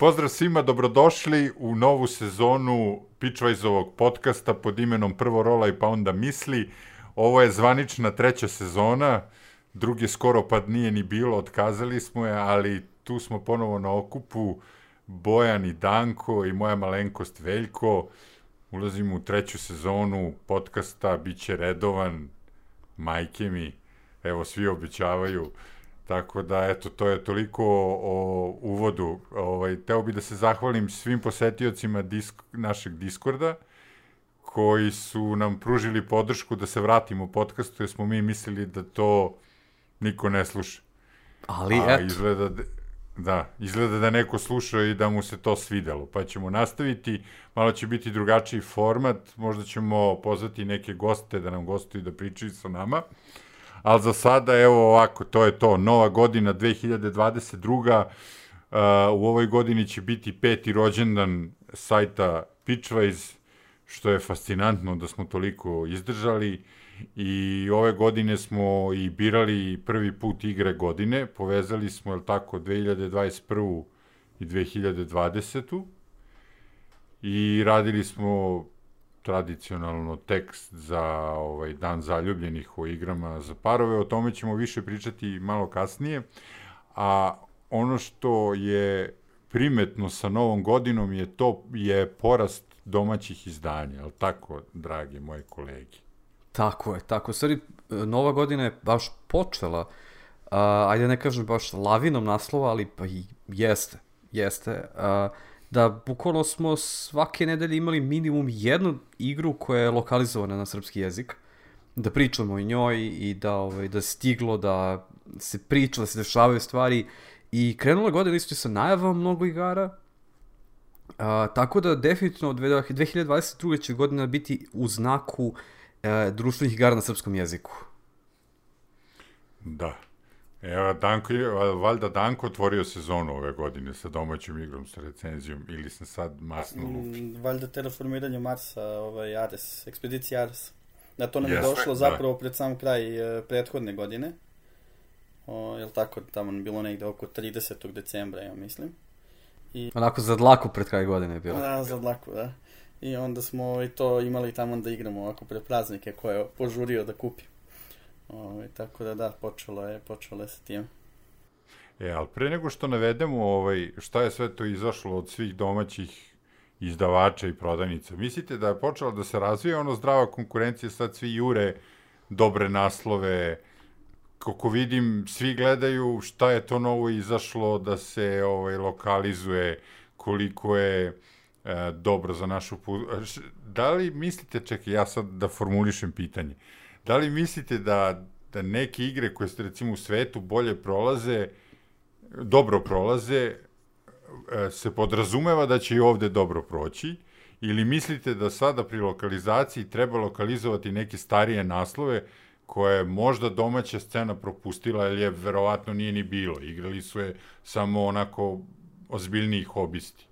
Pozdrav svima, dobrodošli u novu sezonu Pitchwiseovog podcasta pod imenom Prvo i pa onda misli. Ovo je zvanična treća sezona, druge skoro pa nije ni bilo, otkazali smo je, ali tu smo ponovo na okupu Bojan i Danko i moja malenkost Veljko. Ulazimo u treću sezonu podcasta, bit će redovan, majke mi, evo svi obećavaju. Tako da, eto, to je toliko o, o uvodu. Ovaj, teo bi da se zahvalim svim posetiocima disk, našeg Discorda, koji su nam pružili podršku da se vratimo u podcastu, jer smo mi mislili da to niko ne sluša. Ali, A, eto. Izgleda da, da, izgleda da neko sluša i da mu se to svidelo, pa ćemo nastaviti, malo će biti drugačiji format, možda ćemo pozvati neke goste da nam gostuju da pričaju sa nama, ali za sada, evo ovako, to je to, nova godina 2022. Uh, u ovoj godini će biti peti rođendan sajta Pitchwise, što je fascinantno da smo toliko izdržali i ove godine smo i birali prvi put igre godine, povezali smo, je tako, 2021. i 2020. I radili smo tradicionalno tekst za ovaj dan zaljubljenih o igrama za parove, o tome ćemo više pričati malo kasnije, a ono što je primetno sa novom godinom je to je porast domaćih izdanja, al tako, drage moje kolege? Tako je, tako. Stvari, nova godina je baš počela, uh, ajde ne kažem baš lavinom naslova, ali pa i jeste, jeste. Uh, da bukvalno smo svake nedelje imali minimum jednu igru koja je lokalizovana na srpski jezik, da pričamo o njoj i da, ovaj, da stiglo da se priča, da se dešavaju stvari i krenula godina isto sa najavom mnogo igara, A, tako da definitivno od 2022. će godina biti u znaku e, društvenih igara na srpskom jeziku. Da. Evo, Danko je, valjda Danko otvorio sezonu ove godine sa domaćom igrom, sa recenzijom, ili sam sad masno lupi. Mm, valjda terraformiranje Marsa, ovaj Ares, ekspedicija Ares. Da to nam je došlo da. zapravo pred sam kraj e, prethodne godine. O, jel tako, tamo je bilo negde oko 30. decembra, ja mislim. Onako za dlaku pred kraj godine je bilo. Da, za dlaku, da. I onda smo i to imali tamo da igramo ovako pred praznike koje je požurio da kupi. Ovaj, tako da da, počelo je, počelo je sa tim. E, ali pre nego što navedemo ovaj, šta je sve to izašlo od svih domaćih izdavača i prodavnica, mislite da je počela da se razvija ono zdrava konkurencija, sad svi jure dobre naslove, kako vidim, svi gledaju šta je to novo izašlo da se ovaj lokalizuje, koliko je e, dobro za našu Da li mislite, čekaj, ja sad da formulišem pitanje, da li mislite da, da neke igre koje ste recimo u svetu bolje prolaze, dobro prolaze, e, se podrazumeva da će i ovde dobro proći, ili mislite da sada pri lokalizaciji treba lokalizovati neke starije naslove koje je možda domaća scena propustila, ili je verovatno nije ni bilo. Igrali su je samo onako ozbiljniji hobisti.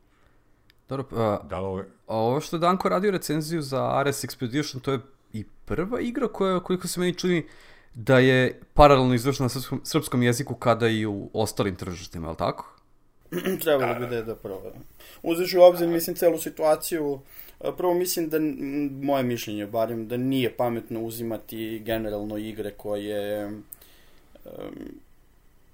Dobro, a, Da li ovo... a ovo što je Danko radio recenziju za Ares Expedition, to je i prva igra koja, koliko se meni čini, da je paralelno izvršena na srpskom, srpskom jeziku kada i u ostalim tržištima, je li tako? Trebalo bi da je da prvo. Uzeš u obzir, mislim, celu situaciju, prvo mislim da, moje mišljenje barem, da nije pametno uzimati generalno igre koje em,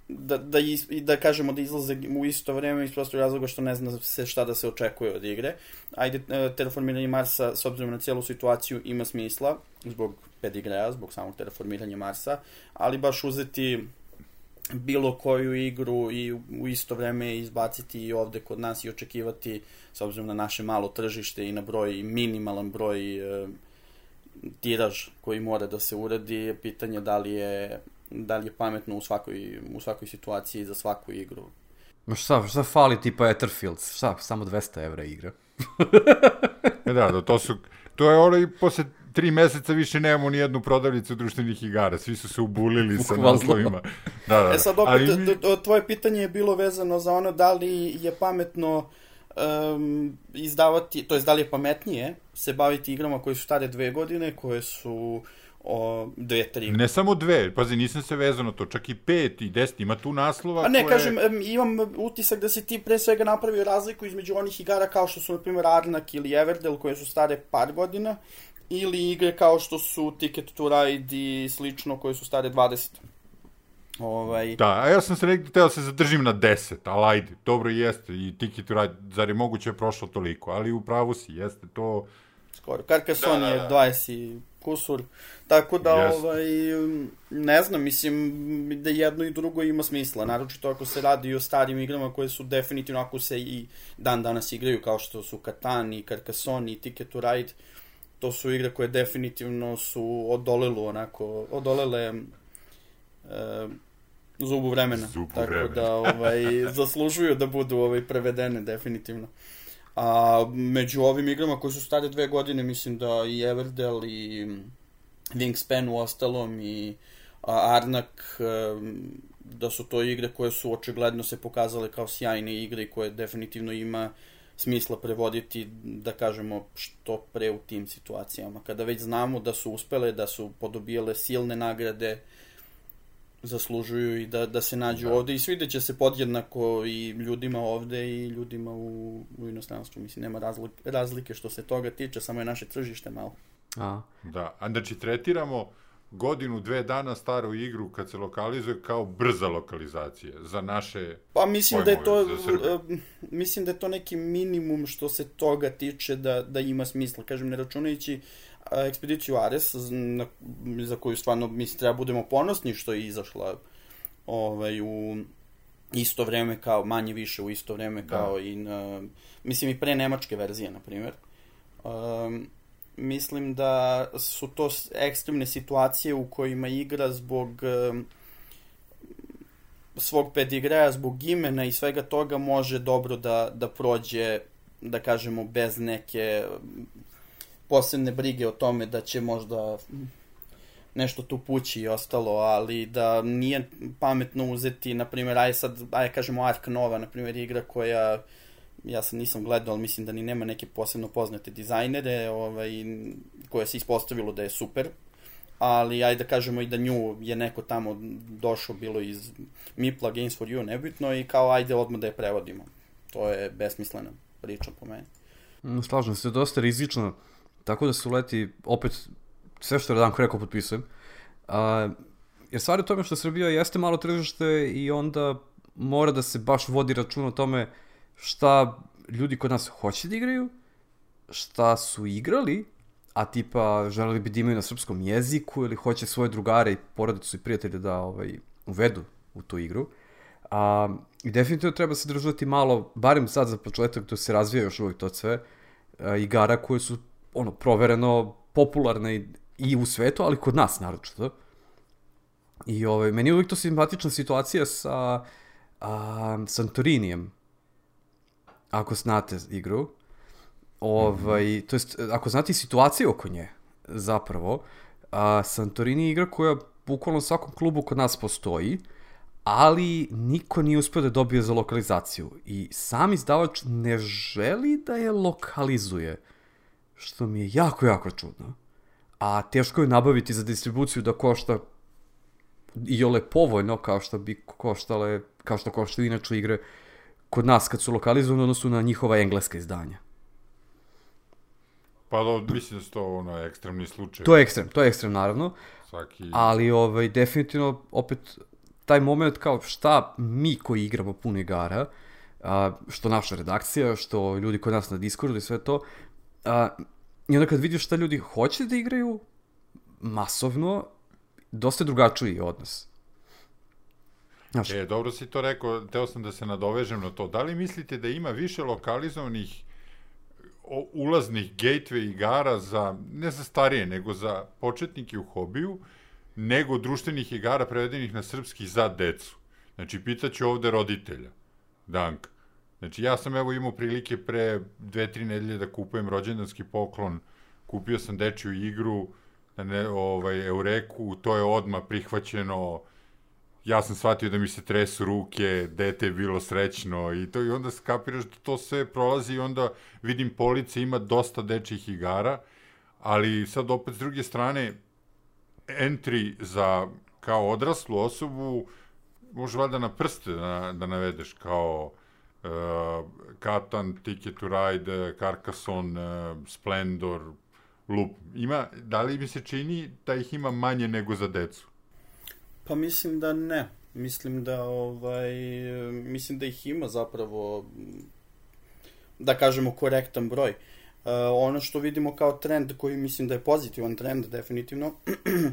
da, da, is, da kažemo da izlaze u isto vreme iz prostog razloga što ne zna se šta da se očekuje od igre. Ajde, e, terraformiranje Marsa, s obzirom na celu situaciju, ima smisla, zbog pedigreja, zbog samog terraformiranja Marsa, ali baš uzeti bilo koju igru i u isto vreme izbaciti i ovde kod nas i očekivati s obzirom na naše malo tržište i na broj minimalan broj e, tiraž koji mora da se uradi je pitanje da li je da li je pametno u svakoj, u svakoj situaciji za svaku igru. Ma šta, šta fali tipa Etherfields? Šta, samo 200 evra igra. E da, da, to su... To je ono i posle tri meseca više nemamo ni jednu prodavnicu društvenih igara. Svi su se ubulili sa naslovima. Da, da, da. E sad opet, Ali tvoje pitanje je bilo vezano za ono da li je pametno um, izdavati, to jest da li je pametnije se baviti igrama koje su stare dve godine, koje su o, dve, tri. Ne samo dve, pazi, nisam se vezano to, čak i pet i deset, ima tu naslova A ne, koje... kažem, em, imam utisak da si ti pre svega napravio razliku između onih igara kao što su, na primjer, Arnak ili Everdell, koje su stare par godina, ili igre kao što su Ticket to Ride i slično, koje su stare 20. Ovaj, Da, a ja sam se rekao, teo se zadržim na 10, ali ajde, dobro jeste, i Ticket to Ride, zar je moguće je prošlo toliko, ali u pravu si, jeste to, skoro. Carcassonne Da, da, je da. 20 i kusur. Tako da, Jeste. ovaj, ne znam, mislim da jedno i drugo ima smisla. Naročito ako se radi o starim igrama koje su definitivno, ako se i dan danas igraju, kao što su Catan i Carcassonne i Ticket to Ride, to su igre koje definitivno su odolelu onako, odolele e, zubu vremena. Zubu tako vremena. da ovaj, zaslužuju da budu ovaj, prevedene definitivno. A među ovim igrama koje su stare dve godine, mislim da i Everdell i Wingspan u ostalom i Arnak, em, da su to igre koje su očigledno se pokazale kao sjajne igre i koje definitivno ima smisla prevoditi, da kažemo, što pre u tim situacijama. Kada već znamo da su uspele, da su podobijale silne nagrade, zaslužuju i da, da se nađu Da. ovde i svidjet će se podjednako i ljudima ovde i ljudima u, u inostranstvu. Mislim, nema razlike, razlike što se toga tiče, samo je naše tržište malo. A, da. A znači, tretiramo godinu, dve dana staru igru kad se lokalizuje kao brza lokalizacija za naše... Pa mislim da je to Pojmove eh, mislim da je to neki minimum što se toga tiče da da ima smisla. Kažem ne računajući a, ekspediciju Ares na, za koju stvarno mislim treba budemo ponosni što je izašla ovaj u isto vreme kao manje više u isto vreme Da. kao i na, mislim i pre nemačke verzije na primjer. Um, mislim da su to ekstremne situacije u kojima igra zbog svog pedigreja, zbog imena i svega toga može dobro da, da prođe, da kažemo, bez neke posebne brige o tome da će možda nešto tu pući i ostalo, ali da nije pametno uzeti, na primjer, aj sad, aj kažemo Ark Nova, na primjer, igra koja ja sam nisam gledao, ali mislim da ni nema neke posebno poznate dizajnere, ovaj, koje se ispostavilo da je super, ali ajde da kažemo i da nju je neko tamo došao, bilo iz Mipla Games for You, nebitno, i kao ajde odmah da je prevodimo. To je besmislena priča po meni. mm, slažem se, dosta rizično, tako da se uleti, opet, sve što je Radanko rekao potpisujem. A, jer stvar je u tome što Srbija jeste malo tržište i onda mora da se baš vodi račun o tome šta ljudi kod nas hoće da igraju, šta su igrali, a tipa želeli bi da imaju na srpskom jeziku ili hoće svoje drugare i porodicu i prijatelje da ovaj, uvedu u tu igru. A, I definitivno treba se držati malo, barem sad za početak, to se razvija još uvijek to sve, a, igara koje su ono provereno popularne i, i u svetu, ali kod nas naročito. I ovaj, meni je uvijek to simpatična situacija sa a, Santorinijem. Ako znate igru. Ovaj, to jest, ako znate situaciju oko nje, zapravo, a, Santorini je igra koja bukvalno u svakom klubu kod nas postoji, ali niko nije uspio da dobije za lokalizaciju. I sam izdavač ne želi da je lokalizuje, što mi je jako, jako čudno. A teško je nabaviti za distribuciju da košta i ole povoljno kao što bi koštale, kao što koštaju inače igre kod nas kad su lokalizovane u odnosu na njihova engleska izdanja. Pa do, mislim da su to ono ekstremni slučaj. To je ekstrem, to je ekstrem naravno, Svaki... ali ovaj, definitivno opet taj moment kao šta mi koji igramo puno igara, a, što naša redakcija, što ljudi kod nas na Discordu i sve to, a, i onda kad vidiš šta ljudi hoće da igraju, masovno, dosta je drugačiji odnos. Znaš, E, dobro si to rekao, teo sam da se nadovežem na to. Da li mislite da ima više lokalizovanih ulaznih gateway igara za, ne za starije, nego za početnike u hobiju, nego društvenih igara prevedenih na srpski za decu? Znači, pitaću ovde roditelja, Danka. Znači, ja sam evo imao prilike pre dve, tri nedelje da kupujem rođendanski poklon, kupio sam dečju igru, ne, ovaj, Eureku, to je odma prihvaćeno, ja sam shvatio da mi se tresu ruke, dete je bilo srećno i to i onda skapiraš da to sve prolazi i onda vidim police ima dosta dečjih igara, ali sad opet s druge strane entry za kao odraslu osobu može valjda na prste da, da navedeš kao uh, Katan, Ticket to Ride, Carcassonne, uh, Splendor, Loop. Ima, da li mi se čini da ih ima manje nego za decu? Pa mislim da ne. Mislim da ovaj mislim da ih ima zapravo da kažemo korektan broj. Uh, ono što vidimo kao trend koji mislim da je pozitivan trend definitivno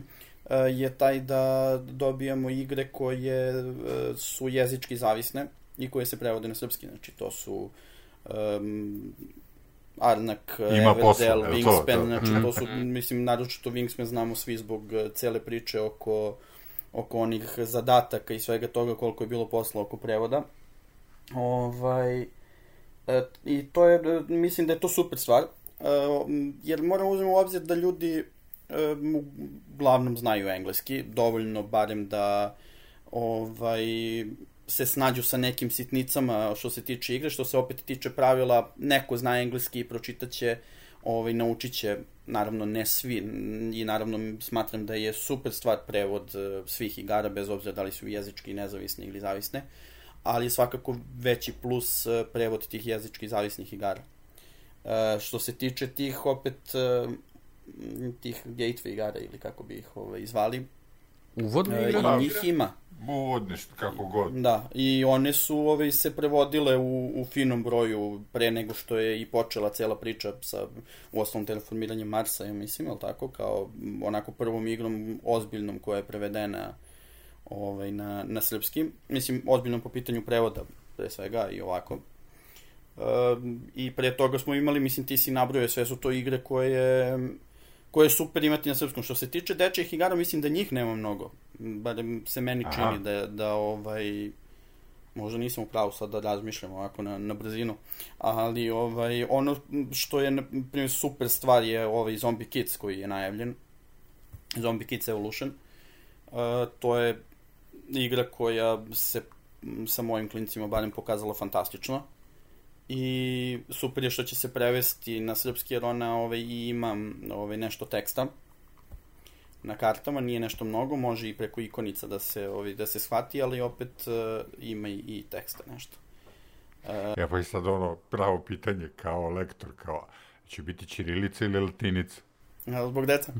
je taj da dobijamo igre koje uh, su jezički zavisne i koje se prevode na srpski. Znači to su um, Arnak, Everdell, Wingspan, to, to. znači to su, mhm. mislim, naročito Wingspan znamo svi zbog cele priče oko oko onih zadataka i svega toga koliko je bilo posla oko prevoda. Ovaj, e, I to je, mislim da je to super stvar, e, jer moramo uzmemo u obzir da ljudi e, uglavnom znaju engleski, dovoljno barem da ovaj, se snađu sa nekim sitnicama što se tiče igre, što se opet tiče pravila, neko zna engleski i pročitaće, ovaj, naučit će naravno ne svi i naravno smatram da je super stvar prevod e, svih igara bez obzira da li su jezički nezavisne ili zavisne ali svakako veći plus e, prevod tih jezički zavisnih igara. E, što se tiče tih opet tih gateway igara ili kako bi ih ovaj, izvali Uvodne igre? I njih ima uvodne, kako god. Da, i one su ove, se prevodile u, u finom broju pre nego što je i počela cela priča sa u osnovom teleformiranjem Marsa, ja mislim, ali tako, kao onako prvom igrom ozbiljnom koja je prevedena ovaj, na, na srpski. Mislim, ozbiljnom po pitanju prevoda, pre svega, i ovako. E, I pre toga smo imali, mislim, ti si nabrojao, sve su to igre koje koje je super imati na srpskom. Što se tiče dečjih igara, mislim da njih nema mnogo. Barem se meni Aha. čini da, da ovaj, možda nisam u pravu sad da razmišljam ovako na, na brzinu, ali ovaj, ono što je na primjer super stvar je ovaj Zombie Kids koji je najavljen, Zombie Kids Evolution, uh, to je igra koja se sa mojim klincima barem pokazala fantastično i super je što će se prevesti na srpski jer ona ovaj, i ima ovaj, nešto teksta na kartama, nije nešto mnogo, može i preko ikonica da se, ovaj, da se shvati, ali opet uh, ima i, i teksta nešto. Uh, ja pa i sad ono pravo pitanje kao lektor, kao će biti ćirilica ili latinica? Zbog deca?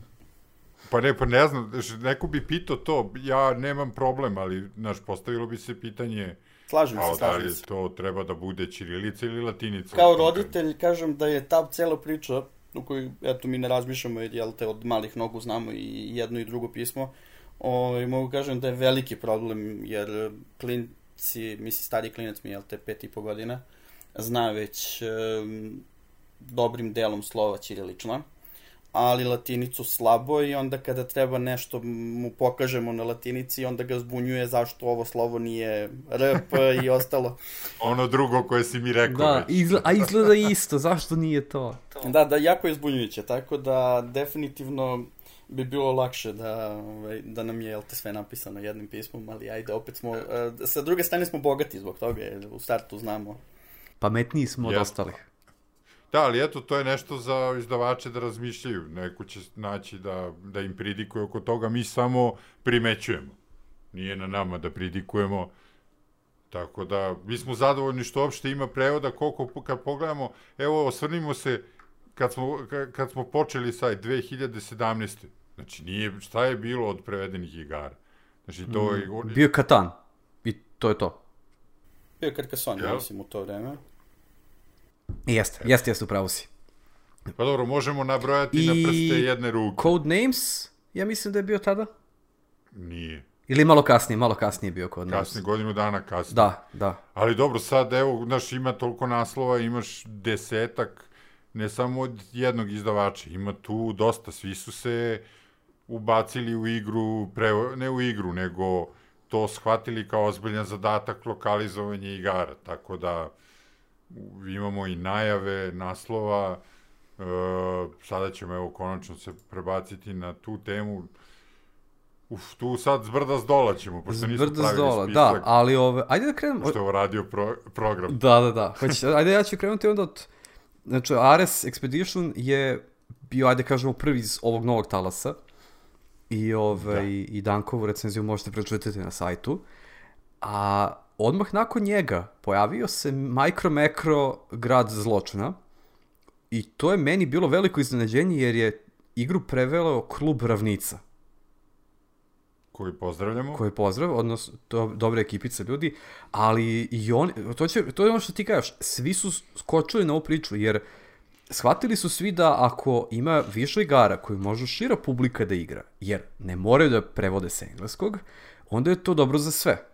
Pa ne, pa ne znam, neko bi pitao to, ja nemam problem, ali, znaš, postavilo bi se pitanje Slažem se, slažem se. Da li to treba da bude ćirilica ili latinica? Kao roditelj, kažem da je ta cela priča u kojoj, eto, mi ne razmišljamo, jel te, od malih nogu znamo i jedno i drugo pismo, ovaj, mogu kažem da je veliki problem, jer klinci, misli, stari klinac mi, jel te, pet i po godina, zna već um, dobrim delom slova ćirilično ali latinicu slabo i onda kada treba nešto mu pokažemo na latinici, onda ga zbunjuje zašto ovo slovo nije RP i ostalo. ono drugo koje si mi rekao da, Izgleda, a izgleda isto, zašto nije to? to? Da, da, jako je zbunjujuće, tako da definitivno bi bilo lakše da, ovaj, da nam je jel te sve napisano jednim pismom, ali ajde, opet smo, uh, sa druge strane smo bogati zbog toga, jer u startu znamo. Pametniji smo od ostalih. Da, ali eto, to je nešto za izdavače da razmišljaju. Neko će naći da, da im pridikuje oko toga. Mi samo primećujemo. Nije na nama da pridikujemo. Tako da, mi smo zadovoljni što uopšte ima prevoda, koliko kad pogledamo, evo, osvrnimo se, kad smo, kad smo počeli sa 2017. Znači, nije, šta je bilo od prevedenih igara? Znači, to je... Mm, bio Katan. I to je to. Bio Carcassonne, ja. mislim, u to vreme. Jeste, jeste, jeste, upravo si. Pa dobro, možemo nabrojati I... na prste jedne ruke. Codenames, ja mislim da je bio tada? Nije. Ili malo kasnije, malo kasnije bio kod nas. Kasnije, godinu dana kasnije. Da, da. Ali dobro, sad, evo, znaš, ima toliko naslova, imaš desetak, ne samo od jednog izdavača, ima tu dosta, svi su se ubacili u igru, pre, ne u igru, nego to shvatili kao ozbiljan zadatak lokalizovanja igara, tako da imamo i najave, naslova, e, sada ćemo evo konačno se prebaciti na tu temu, Uf, tu sad zbrda s dola ćemo, pošto nismo zbrda pravili dola, spisak. Da, ali ove, ajde da krenemo. Pošto je ovo radio pro, program. Da, da, da. Hoće, ajde ja ću krenuti onda od, znači, Ares Expedition je bio, ajde kažemo, prvi iz ovog novog talasa. i, ovaj, da. i Dankovu recenziju možete pročitati na sajtu. A odmah nakon njega pojavio se Micro Macro grad zločina i to je meni bilo veliko iznenađenje jer je igru prevelo klub ravnica. Koji pozdravljamo. Koji pozdrav, odnosno to dobra ekipica ljudi, ali i oni, to, će, to je ono što ti kažeš, svi su skočili na ovu priču, jer shvatili su svi da ako ima više igara koju može šira publika da igra, jer ne moraju da prevode sa engleskog, onda je to dobro za sve.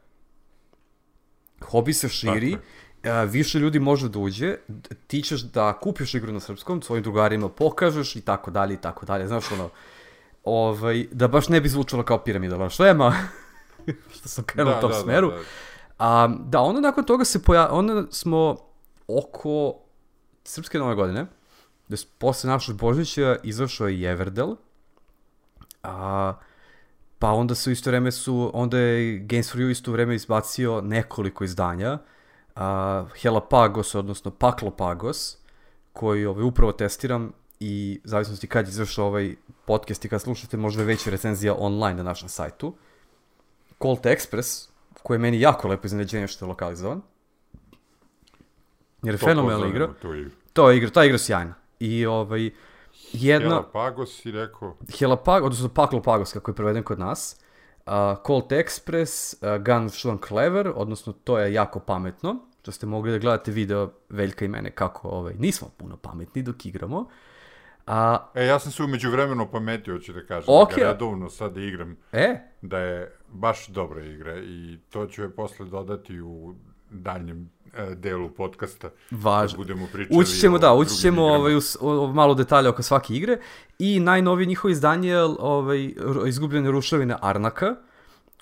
Hobi se širi, a, više ljudi može da uđe, ti ćeš da kupiš igru na srpskom, svojim drugarima pokažeš i tako dalje i tako dalje. Znaš ono, ovaj, da baš ne bi zvučalo kao piramidala šlema, što sam krenuo da, u tom da, smeru. Da, da. A, da, onda nakon toga se poja... onda smo oko Srpske nove godine, da posle našeg Božića izašao je Everdell, a, pa onda su isto vreme su, onda je Games for You isto vreme izbacio nekoliko izdanja, a, Helapagos, odnosno Paklopagos, koji ovaj, upravo testiram i zavisnosti kad je izašao ovaj podcast i kad slušate možda je već recenzija online na našem sajtu. Colt Express, koji je meni jako lepo iznenađenje što je lokalizovan. Jer je fenomenalna igra. To je igra, ta igra je sjajna. I ovaj, jedna... Helapagos si rekao? Helapagos, odnosno Paklopagos kako je preveden kod nas. Uh, Colt Express, uh, Gun Schwan Clever, odnosno to je jako pametno, što ste mogli da gledate video Veljka i mene kako ovaj, nismo puno pametni dok igramo. A, e, ja sam se umeđu vremenu opametio, hoću da kažem, okay. da redovno sad igram, e? da je baš dobra igra i to ću je posle dodati u daljem delu podcasta. Važno. Da budemo pričali ući ćemo, da, ući ćemo ovaj, u, u, malo detalja oko svake igre i najnovije njihovo izdanje je ovaj, izgubljene ruševine Arnaka,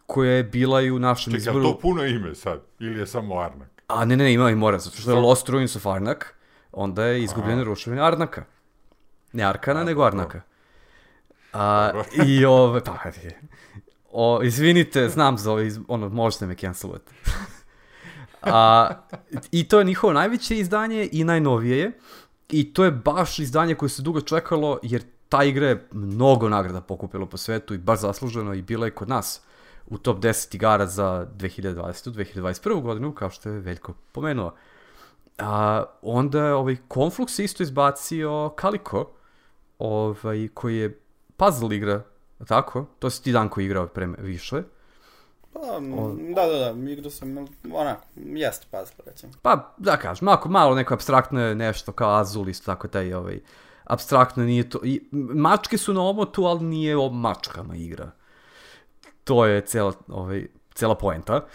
koja je bila i u našem Čekaj, izboru. Čekaj, to puno ime sad? Ili je samo Arnak? A ne, ne, ne, ima i mora, zato što je Lost Ruins of Arnak, onda je izgubljene Aha. ruševine Arnaka. Ne Arkana, A, nego Arnaka. A, I ove, pa, o, izvinite, znam za ove, ono, možete me cancelujete. A, I to je njihovo najveće izdanje i najnovije je. I to je baš izdanje koje se dugo čekalo, jer ta igra je mnogo nagrada pokupila po svetu i baš zasluženo i bila je kod nas u top 10 igara za 2020. 2021. godinu, kao što je Veljko pomenuo. A, onda je ovaj Conflux isto izbacio Kaliko, ovaj, koji je puzzle igra, tako? To si ti Danko igrao pre više. Pa, da, da, da, igrao sam, onako, jeste puzzle, recimo. Pa, da kažem, malo, malo neko abstraktno nešto kao Azul, isto tako taj, ovaj, abstraktno nije to, i, mačke su na omotu, ali nije o mačkama igra. To je cela, ovaj, cela poenta.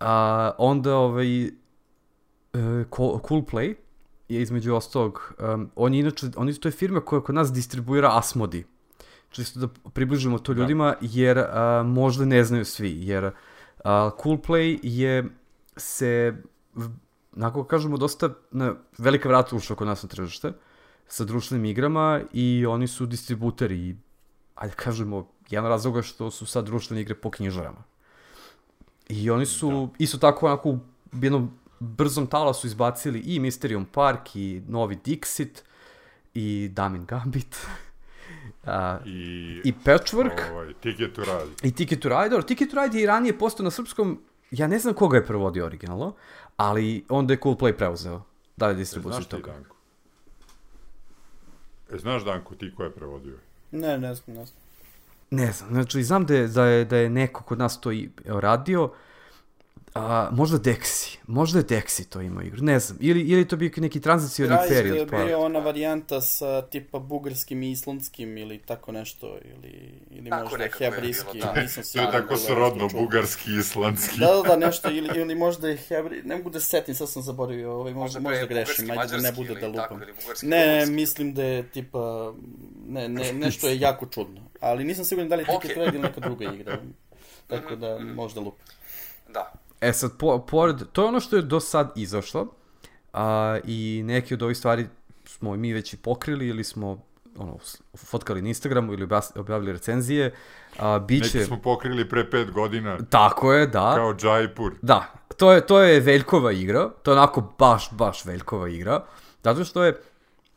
A, onda, ovaj, uh, Cool Play, je između ostalog, um, on je inače, oni to je firma koja kod nas distribuira Asmodi. Čisto da približimo to da. ljudima, da. jer uh, možda ne znaju svi, jer uh, Coolplay je se, nako kažemo, dosta na velika vrata ušao kod nas na tržište sa društvenim igrama i oni su distributeri i, ajde kažemo, jedan razloga što su sad društvene igre po knjižarama. I oni su da. isto tako onako u jednom brzom talasu izbacili i Mysterium Park i novi Dixit i Damin Gambit. A, I, I Patchwork. Ovaj, Ticket to Ride. I Ticket to Ride. Or, Ticket to Ride je i ranije postao na srpskom, ja ne znam koga je prevodio originalno, ali onda je Cool Play preuzeo. Da je distribuciju toga. Znaš ti, Danko? E, znaš, Danko, ti ko je prevodio? Ne, ne znam, ne znam. Ne znam, znači znam da je, da je, da je neko kod nas to i radio, A, možda Dexi. Možda je Dexi to ima igru. Ne znam. Ili, ili to bio neki tranzicioni period. Rise je bio ona varijanta sa tipa bugarskim i islandskim ili tako nešto. Ili, ili tako možda hebrijski. Da. Nisam to je tako srodno bugarski i islandski. Da, da, da, nešto. Ili, ili možda je hebri... Ne mogu da se setim, sad sam zaboravio. Ovaj, možda, možda, možda grešim. Ajde da ne bude da lupam. ne, ne, mislim da je tipa... Ne, ne, nešto je jako čudno. Ali nisam siguran da li je Ticket okay. ili neka druga igra. Tako da možda lupam. Da. E sad, po, pored, to je ono što je do sad izašlo, a, i neke od ovih stvari smo mi već i pokrili ili smo ono, fotkali na Instagramu ili objavili recenzije. A, biće... Neki smo pokrili pre pet godina. Tako je, da. Kao Jaipur. Da, to je, to je Veljkova igra, to je onako baš, baš Veljkova igra, zato što je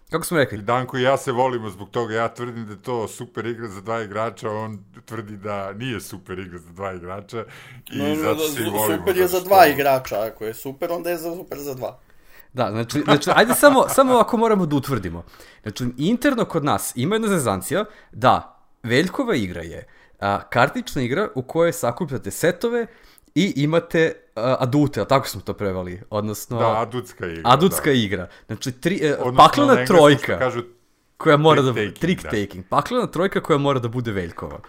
kako smo rekli, Danko i ja se volimo zbog toga, ja tvrdim da je to super igra za dva igrača, on tvrdi da nije super igra za dva igrača i No, zato da, se i volimo. super je za dva što- igrača, ako je super, onda je za super za dva. Da, znači, znači ajde samo, samo ovako moramo da utvrdimo. Znači, interno kod nas ima jedna zezancija da Veljkova igra je a, kartična igra u kojoj sakupljate setove i imate a, adute, a tako smo to prevali, odnosno Da, adutska igra. adutska da. igra. Znači, tri, e, Odnosno, na paklena trojka Kažu, koja mora da taking, trick da. taking, paklena trojka koja mora da bude Veljkova.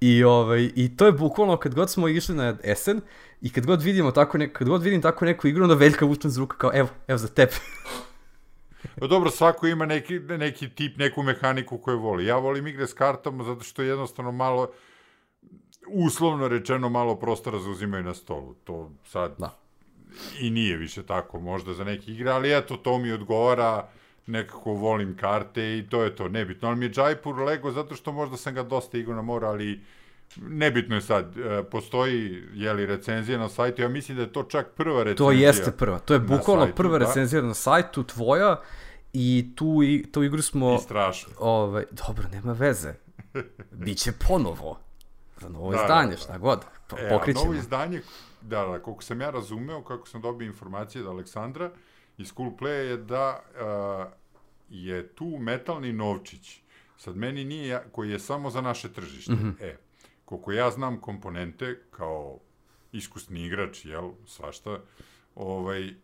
I, ovaj, I to je bukvalno kad god smo išli na esen i kad god vidimo tako neko, kad god vidim tako neku igru, onda Veljka vučem za ruku kao evo, evo za tebe. Pa dobro, svako ima neki, neki tip, neku mehaniku koju voli. Ja volim igre s kartama zato što jednostavno malo, uslovno rečeno, malo prostora zauzimaju na stolu. To sad Da. i nije više tako možda za neke igre, ali eto, to mi odgovara, nekako volim karte i to je to, nebitno. Ali mi je Jaipur Lego zato što možda sam ga dosta igrao na moru, ali nebitno je sad, e, postoji, jeli, recenzija na sajtu, ja mislim da je to čak prva recenzija. To jeste prva. To je bukvalno sajtu, prva da. recenzija na sajtu tvoja i tu, i, tu igru smo... I strašno. Ovaj, dobro, nema veze. Biće ponovo. Za novo Da, da, izdanje, da. šta god. Po, E, pokrićemo. novo izdanje, da, da, koliko sam ja razumeo, kako sam dobio informacije od Aleksandra iz Cool Play je da uh, je tu metalni novčić, sad meni nije, koji je samo za naše tržište. Mm. -hmm. E, koliko ja znam komponente, kao iskusni igrač, jel, svašta, ovaj,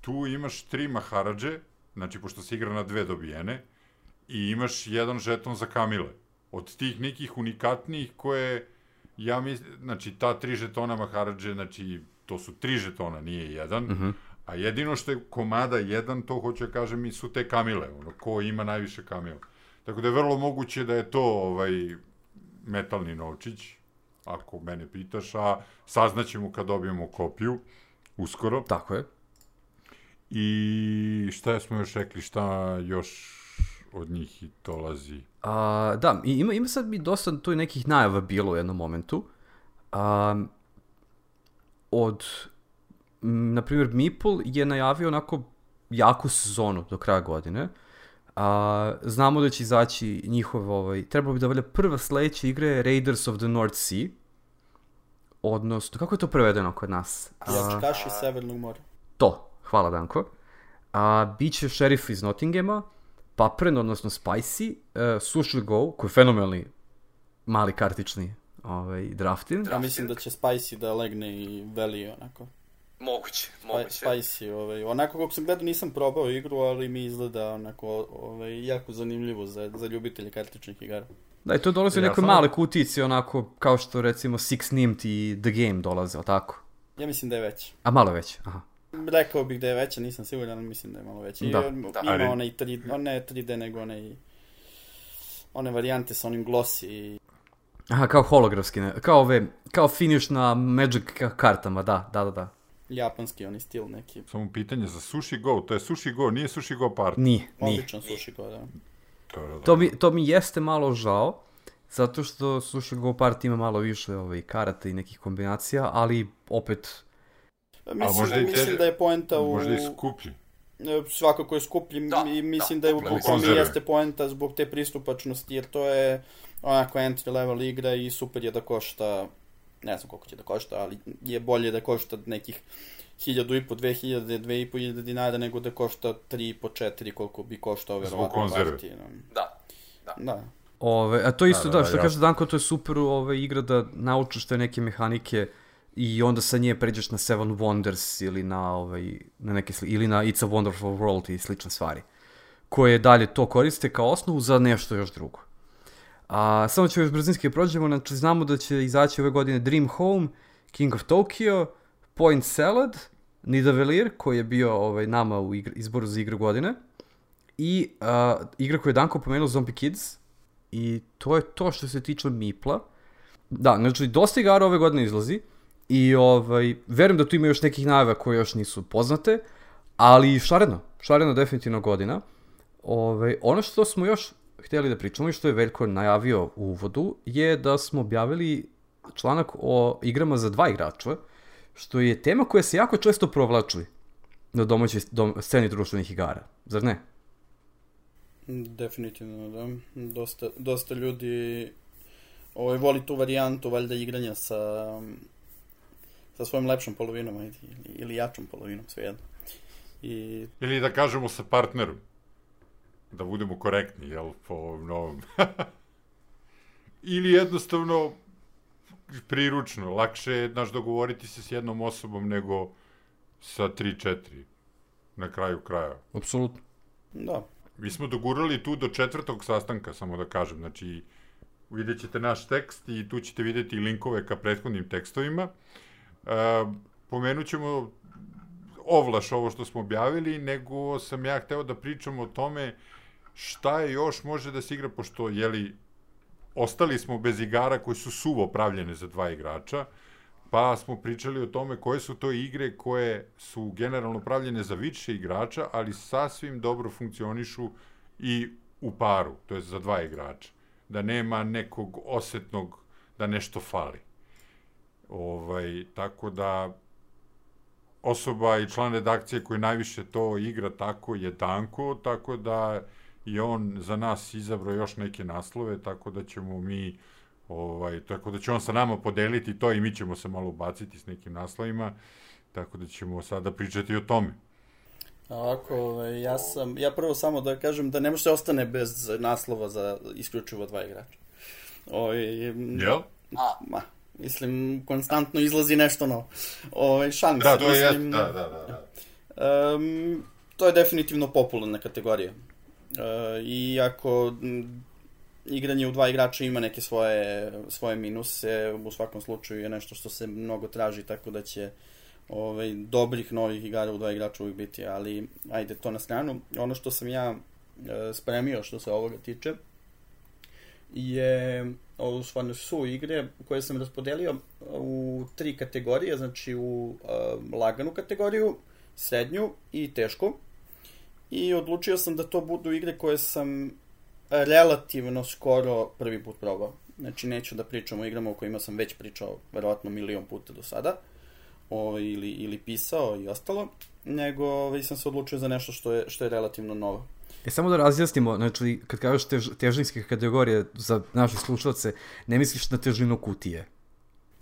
tu imaš tri maharadže, znači, pošto se igra na dve dobijene, i imaš jedan žeton za kamile. Od tih nekih unikatnijih koje, ja mislim, znači, ta tri žetona Maharadže, znači, to su tri žetona, nije jedan, mm -hmm. a jedino što je komada jedan, to hoću da kažem, i su te kamile, ono, ko ima najviše kamila. Tako da je vrlo moguće da je to ovaj metalni novčić, ako mene pitaš, a saznaćemo kad dobijemo kopiju, uskoro. Tako je. I šta smo još rekli, šta još od njih i dolazi? A, da, i ima, ima sad mi dosta tu i nekih najava bilo u jednom momentu. A, od, na primjer, Meeple je najavio onako jaku sezonu do kraja godine. A, znamo da će izaći njihov, ovaj, trebalo bi da valja prva sledeća igra je Raiders of the North Sea. Odnosno, kako je to prevedeno kod nas? A, Pljačkaši Severnog mora. To, hvala Danko. A, biće šerif iz Nottinghama, Papren, odnosno Spicy, uh, Sushi Go, koji je fenomenalni mali kartični ovaj, draftin. Ja mislim da će Spicy da legne i veli onako. Moguće, Spi- Spicy, ovaj, onako kako sam gledao nisam probao igru, ali mi izgleda onako ovaj, jako zanimljivo za, za ljubitelje kartičnih igara. Da, i to dolazi u Ja nekoj samo- male kutici, onako kao što recimo Six Nimt i The Game dolaze, o tako? Ja mislim da je već. A malo već, aha. Rekao bih da je veća, nisam siguran, ali mislim da je malo veća. I Da, on- da. Ima Ali- onaj 3, on ne 3D, nego onaj one varijante sa onim glossy i Aha, kao holografski, ne? kao ove, kao finish na Magic ka- kartama, da, da, da, da. japanski onaj stil neki. Samo pitanje za Sushi Go, to je Sushi Go, nije Sushi Go Party. Nije, nije. Odličan sushi ko da. To je, To mi, to mi jeste malo žao, zato što Sushi Go Party ima malo više ovaj, karata i nekih kombinacija, ali opet, Mislim, možda mislim da je poenta u... Možda i skuplji. E, svakako je skuplji Da, i mislim da, da, je u da, tome jeste poenta zbog te pristupačnosti, jer to je onako entry level igra i super je da košta, ne znam koliko će da košta, ali je bolje da košta nekih 1000 i po, 2000, 2500 dinara nego da košta 3 po 4 koliko bi koštao verovatno partije. no. da. Da. Ove, a to isto, da, Da, da, da, da, što jasno. kaže Danko, to je super ove, igra da naučiš te neke mehanike i onda sa nje pređeš na Seven Wonders ili na, ovaj, na neke, sli- ili na It's a Wonderful World i slične stvari, koje dalje to koriste kao osnovu za nešto još drugo. A, samo ću još brzinski prođemo, znači znamo da će izaći ove godine Dream Home, King of Tokyo, Point Salad, Nidavellir, koji je bio ovaj, nama u igr, izboru za igru godine, i uh, igra koju je Danko pomenuo, Zombie Kids, i to je to što se tiče Mipla. Da, znači, dosta igara ove godine izlazi i ovaj, verujem da tu ima još nekih najava koje još nisu poznate, ali šareno, šareno definitivno godina. Ovaj, ono što smo još htjeli da pričamo i što je Veljko najavio u uvodu je da smo objavili članak o igrama za dva igrača, što je tema koja se jako često provlači na domaćoj dom, sceni društvenih igara, zar ne? Definitivno, da. Dosta, dosta ljudi ovaj, voli tu varijantu, valjda, igranja sa, sa svojom lepšom polovinom, ajde, ili, ili jačom polovinom, svejedno. I... Ili da kažemo sa partnerom. Da budemo korektni, jel, po ovom novom. ili jednostavno priručno. Lakše je, znaš, dogovoriti se s jednom osobom nego sa 3-4 na kraju kraja. Apsolutno. Da. Mi smo dogurali tu do četvrtog sastanka, samo da kažem. Znači, vidjet ćete naš tekst i tu ćete videti linkove ka prethodnim tekstovima. E, pomenut ćemo ovlaš ovo što smo objavili, nego sam ja hteo da pričam o tome šta je još može da se igra, pošto, jeli, ostali smo bez igara koji su suvo pravljene za dva igrača, pa smo pričali o tome koje su to igre koje su generalno pravljene za više igrača, ali sasvim dobro funkcionišu i u paru, to je za dva igrača. Da nema nekog osetnog da nešto fali. Ovaj, tako da osoba i član redakcije koji najviše to igra tako je Danko, tako da i on za nas izabrao još neke naslove, tako da ćemo mi ovaj, tako da će on sa nama podeliti to i mi ćemo se malo ubaciti s nekim naslovima, tako da ćemo sada pričati o tome. Ovako, ovaj, ja sam, ja prvo samo da kažem da ne može se ostane bez naslova za isključivo dva igrača. Ovaj, Jel? A, ma, mislim, konstantno izlazi nešto novo. Ovaj, šans, da, to mislim, je, da, da, da. da. Um, to je definitivno popularna kategorija. Uh, iako igranje u dva igrača ima neke svoje, svoje minuse, u svakom slučaju je nešto što se mnogo traži, tako da će ovaj, dobrih novih igara u dva igrača uvijek biti, ali ajde to na stranu. Ono što sam ja e, spremio što se ovoga tiče je stvarno su igre koje sam raspodelio u tri kategorije, znači u uh, laganu kategoriju, srednju i tešku. I odlučio sam da to budu igre koje sam relativno skoro prvi put probao. Znači, neću da pričam o igrama o kojima sam već pričao verovatno milion puta do sada, o, ili, ili pisao i ostalo, nego ovaj, sam se odlučio za nešto što je, što je relativno novo. E, samo da razjasnimo, znači, kad kažeš tež, težinske kategorije za naše slušalce, ne misliš na težinu kutije?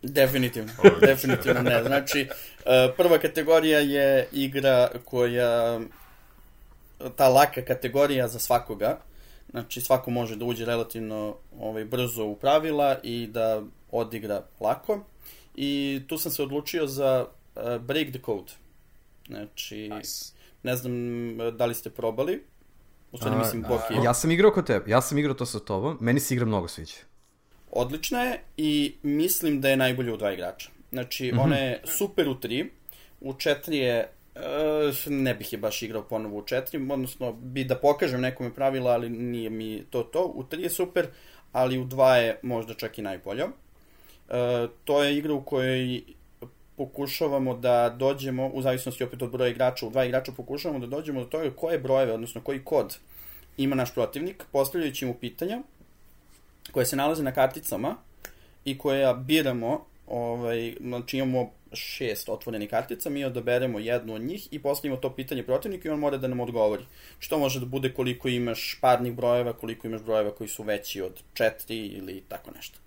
Definitivno, definitivno ne. Znači, uh, prva kategorija je igra koja, ta laka kategorija za svakoga, Znači, svako može da uđe relativno ovaj, brzo u pravila i da odigra lako. I tu sam se odlučio za uh, Break the Code. Znači, nice. ne znam da li ste probali. U stvari, mislim, Boki. Ja sam igrao kod tebe, ja sam igrao to sa tobom, meni se igra mnogo sviđa. Odlična je i mislim da je najbolje u dva igrača. Znači, mm -hmm. ona je super u tri, u četiri je E, ne bih je baš igrao ponovo u 4, odnosno bi da pokažem nekome pravila, ali nije mi to to. U 3 je super, ali u 2 je možda čak i najbolja. E, to je igra u kojoj pokušavamo da dođemo, u zavisnosti opet od broja igrača, u dva igrača pokušavamo da dođemo do toga koje brojeve, odnosno koji kod ima naš protivnik, postavljajući mu pitanja koje se nalaze na karticama i koje biramo, ovaj, znači imamo šest otvorenih kartica, mi odaberemo jednu od njih i postavimo to pitanje protivniku i on mora da nam odgovori. Što može da bude koliko imaš parnih brojeva, koliko imaš brojeva koji su veći od četiri ili tako nešto.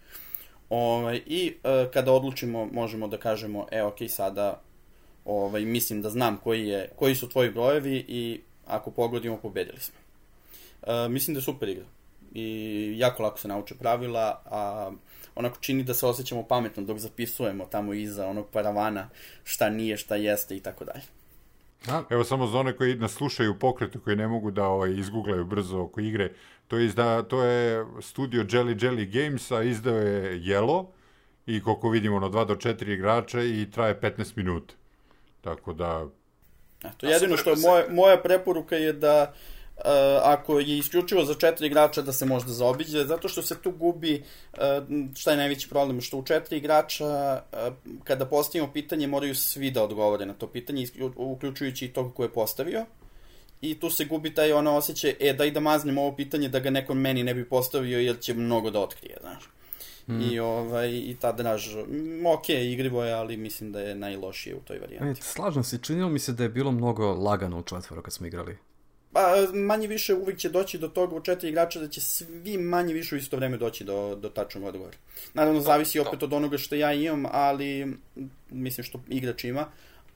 Ovaj, I e, kada odlučimo, možemo da kažemo, e, ok, sada ovaj, mislim da znam koji, je, koji su tvoji brojevi i ako pogodimo, pobedili smo. E, mislim da je super igra. I jako lako se nauče pravila, a onako čini da se osjećamo pametno dok zapisujemo tamo iza onog paravana šta nije, šta jeste i tako dalje. Da. Evo samo za one koji nas slušaju u pokretu, koji ne mogu da ovaj, izgooglaju brzo oko igre, to je, izda, to je studio Jelly Jelly Games, a izdao je Yellow i koliko vidimo, ono, 2 do 4 igrača i traje 15 minuta. Tako da... to jedino što je moja, moja preporuka je da uh, ako je isključivo za četiri igrača da se možda zaobiđe, zato što se tu gubi, uh, šta je najveći problem, što u četiri igrača, uh, kada postavimo pitanje, moraju svi da odgovore na to pitanje, uključujući i tog ko je postavio. I tu se gubi taj ono osjećaj, e, daj da maznem ovo pitanje da ga neko meni ne bi postavio, jer će mnogo da otkrije, znaš. Mm. I, ovaj, i ta draž, ok, igrivo je, ali mislim da je najlošije u toj varijanti. E, slažem se, činilo mi se da je bilo mnogo lagano u četvoro kad smo igrali. Pa, manje više uvijek će doći do toga u četiri igrača da će svi manje više u isto vreme doći do, do tačnog odgovora. Naravno, zavisi opet od onoga što ja imam, ali mislim što igrač ima,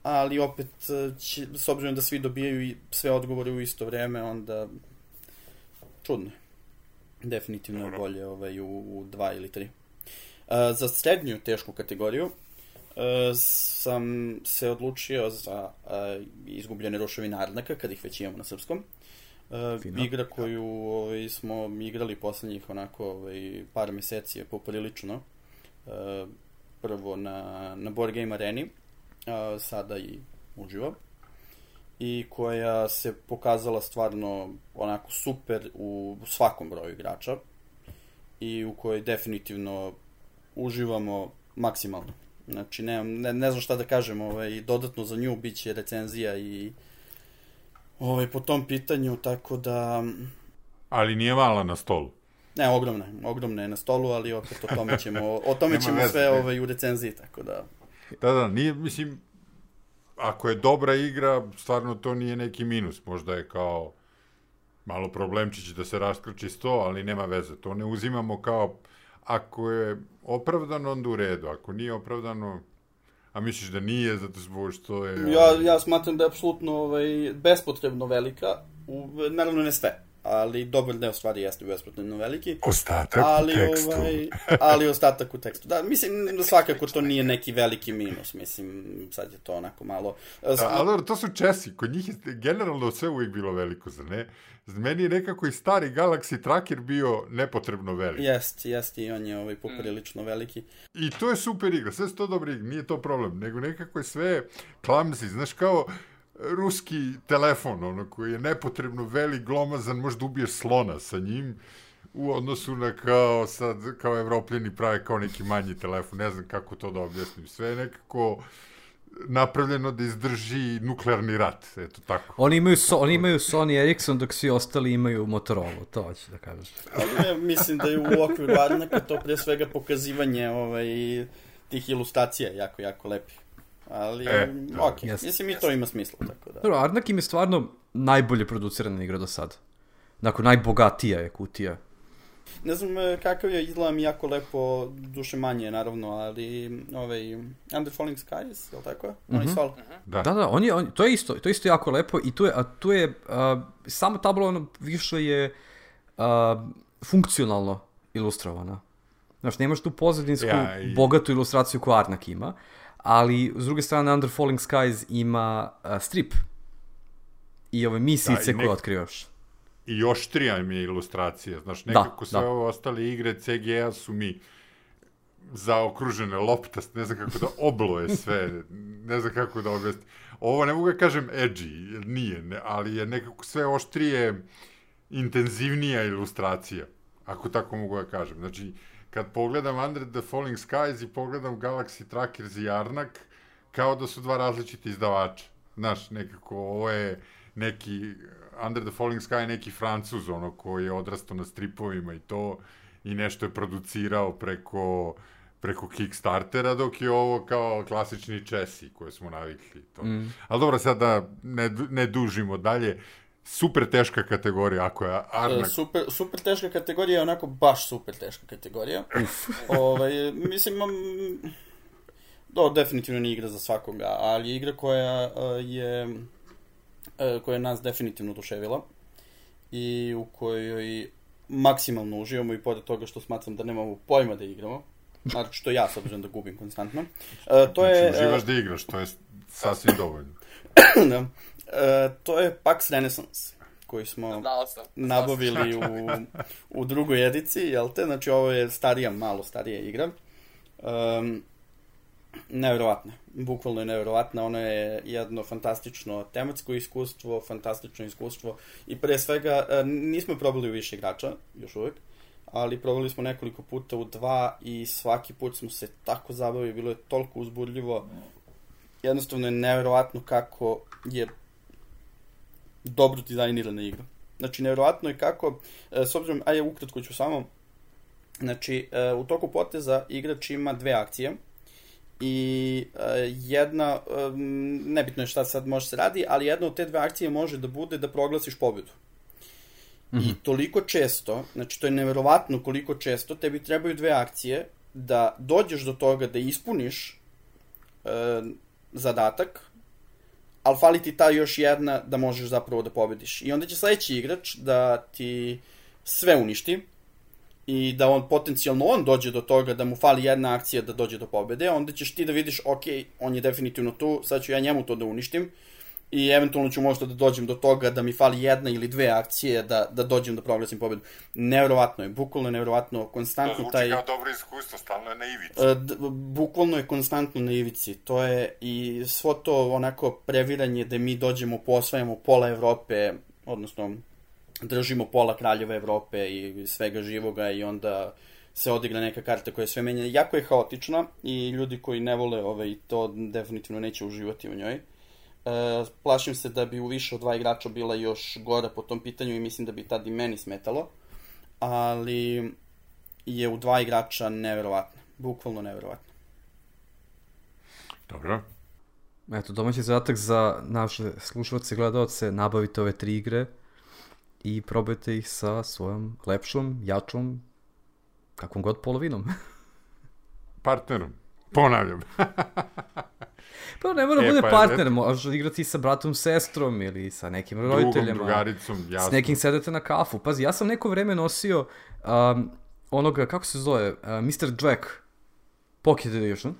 ali opet, će, s obzirom da svi dobijaju i sve odgovore u isto vreme, onda čudno je. Definitivno je bolje ovaj, u, u dva ili tri. Uh, za srednju tešku kategoriju uh, sam se odlučio za uh, izgubljene roševine Arnaka, kad ih već imamo na srpskom. Uh, igra koju ovaj, smo igrali poslednjih onako ovaj, par meseci je poprilično. Uh, prvo na, na Board Game Areni, uh, sada i uživo i koja se pokazala stvarno onako super u svakom broju igrača i u kojoj definitivno uživamo maksimalno. Znači, ne, ne, ne znam šta da kažem, ovaj, dodatno za nju biće recenzija i ovaj, po tom pitanju, tako da... Ali nije mala na stolu. Ne, ogromna je, ogromna je na stolu, ali opet o tome ćemo, o tome ćemo sve ovaj, u recenziji, tako da... Da, da, nije, mislim, ako je dobra igra, stvarno to nije neki minus. Možda je kao malo problemčić da se raskrči sto, ali nema veze. To ne uzimamo kao ako je opravdano, onda u redu. Ako nije opravdano, a misliš da nije, zato zbog što je... Ja, ja smatram da je apsolutno ovaj, bespotrebno velika, u, naravno ne sve ali dobar deo stvari jeste besplatno veliki. Ostatak ali, u tekstu. Ovaj, ali ostatak u tekstu. Da, mislim, svakako to nije neki veliki minus, mislim, sad je to onako malo... Da, ali to su Česi, kod njih je generalno sve uvijek bilo veliko, za ne? Meni je nekako i stari Galaxy Tracker bio nepotrebno veliki. Jest, jest i on je ovaj poprilično veliki. I to je super igra, sve su to dobre igre, nije to problem, nego nekako je sve klamsi, znaš kao, ruski telefon, ono, koji je nepotrebno velik, glomazan, možda ubiješ slona sa njim, u odnosu na kao sad, kao evropljeni prave kao neki manji telefon, ne znam kako to da objasnim, sve je nekako napravljeno da izdrži nuklearni rat, eto tako. Oni imaju, so, oni imaju Sony Ericsson dok svi ostali imaju Motorola, to hoću da kažeš. Ali ja mislim da je u okviru Arnaka to pre svega pokazivanje ovaj, tih ilustracija jako, jako lepi. Ali, e, da. ok, yes. mislim i to ima smisla, tako da. Dobro, Arnak im je stvarno najbolje producirana igra do sad. Dakle, najbogatija je kutija. Ne znam e, kakav je, izgleda mi jako lepo, duše manje naravno, ali ovaj, Under Falling Skies, je li tako? Mm -hmm. Sol. Da. da, da, on je, on, to je isto, to je isto jako lepo i tu je, a tu je, uh, samo tablo ono više je uh, funkcionalno ilustrovana. Znaš, nemaš tu pozadinsku ja, i... bogatu ilustraciju koju Arnak ima, ali s druge strane Under Falling Skies ima uh, strip i ove misice da, koje otkrivaš. I još trija mi je ilustracija, znaš, da, nekako da, sve da. ove ostale igre CGA su mi zaokružene, loptast, ne znam kako da obloje sve, ne znam kako da objasnim. Ovo ne mogu da kažem edgy, nije, ne, ali je nekako sve oštrije, intenzivnija ilustracija, ako tako mogu da kažem. Znači, uh, kad pogledam Under the Falling Skies i pogledam Galaxy Trackers i Arnak, kao da su dva različite izdavača. Znaš, nekako, ovo je neki, Under the Falling Sky je neki francuz, ono, koji je odrastao na stripovima i to, i nešto je producirao preko preko Kickstartera, dok je ovo kao klasični Česi koje smo navikli. To. Mm. Ali dobro, sad da ne, ne dužimo dalje super teška kategorija, ako je Arnak... E, super, super teška kategorija je onako baš super teška kategorija. ovaj, mislim, imam... Do, definitivno nije igra za svakoga, ali je igra koja uh, je uh, koja je nas definitivno oduševila i u kojoj maksimalno uživamo i pored toga što smatram da nemamo pojma da igramo, znači što ja s obzirom da gubim konstantno. Uh, to znači, je, uživaš da igraš, to je sasvim dovoljno. da. E, to je Pax Renaissance koji smo nabavili u, u drugoj edici, jel te? Znači ovo je starija, malo starija igra. Um, nevjerovatna, bukvalno je nevjerovatna, ono je jedno fantastično tematsko iskustvo, fantastično iskustvo i pre svega e, nismo probali u više igrača, još uvek, ali probali smo nekoliko puta u dva i svaki put smo se tako zabavili, bilo je toliko uzburljivo, jednostavno je nevjerovatno kako je dobro dizajnirana igra. Znači, nevjerovatno je kako, e, s obzirom, a je ukratko ću samo, znači, e, u toku poteza igrač ima dve akcije i uh, jedna, um, nebitno je šta sad može se radi, ali jedna od te dve akcije može da bude da proglasiš pobedu. Mm -hmm. I toliko često, znači to je neverovatno koliko često, tebi trebaju dve akcije da dođeš do toga da ispuniš uh, zadatak, ali fali ti ta još jedna da možeš zapravo da pobediš. I onda će sledeći igrač da ti sve uništi, i da on potencijalno on dođe do toga da mu fali jedna akcija da dođe do pobede, onda ćeš ti da vidiš, ok, on je definitivno tu, sad ću ja njemu to da uništim i eventualno ću možda da dođem do toga da mi fali jedna ili dve akcije da, da dođem da proglasim pobedu. Nevrovatno je, bukvalno je nevrovatno, konstantno to zvuči taj... kao dobro iskustvo, stalno je na ivici. Uh, bukvalno je konstantno na ivici, to je i svo to onako previranje da mi dođemo, posvajamo pola Evrope, odnosno držimo pola kraljeva Evrope i svega živoga i onda se odigra neka karta koja je sve menjena. Jako je haotična i ljudi koji ne vole ovaj, to definitivno neće uživati u njoj. E, plašim se da bi u više od dva igrača bila još gora po tom pitanju i mislim da bi tad i meni smetalo. Ali je u dva igrača neverovatno. Bukvalno neverovatno. Dobro. Eto, domaći zadatak za naše slušalce i gledalce, nabavite ove tri igre, i probajte ih sa svojom lepšom, jačom, kakvom god polovinom. Partnerom. Ponavljam. pa ne mora e, bude pa, partner, et... može igrati sa bratom, sestrom ili sa nekim roditeljima. Drugom, drugaricom, jasno. S nekim sedete na kafu. Pazi, ja sam neko vreme nosio um, onoga, kako se zove, uh, Mr. Jack Pocket Edition.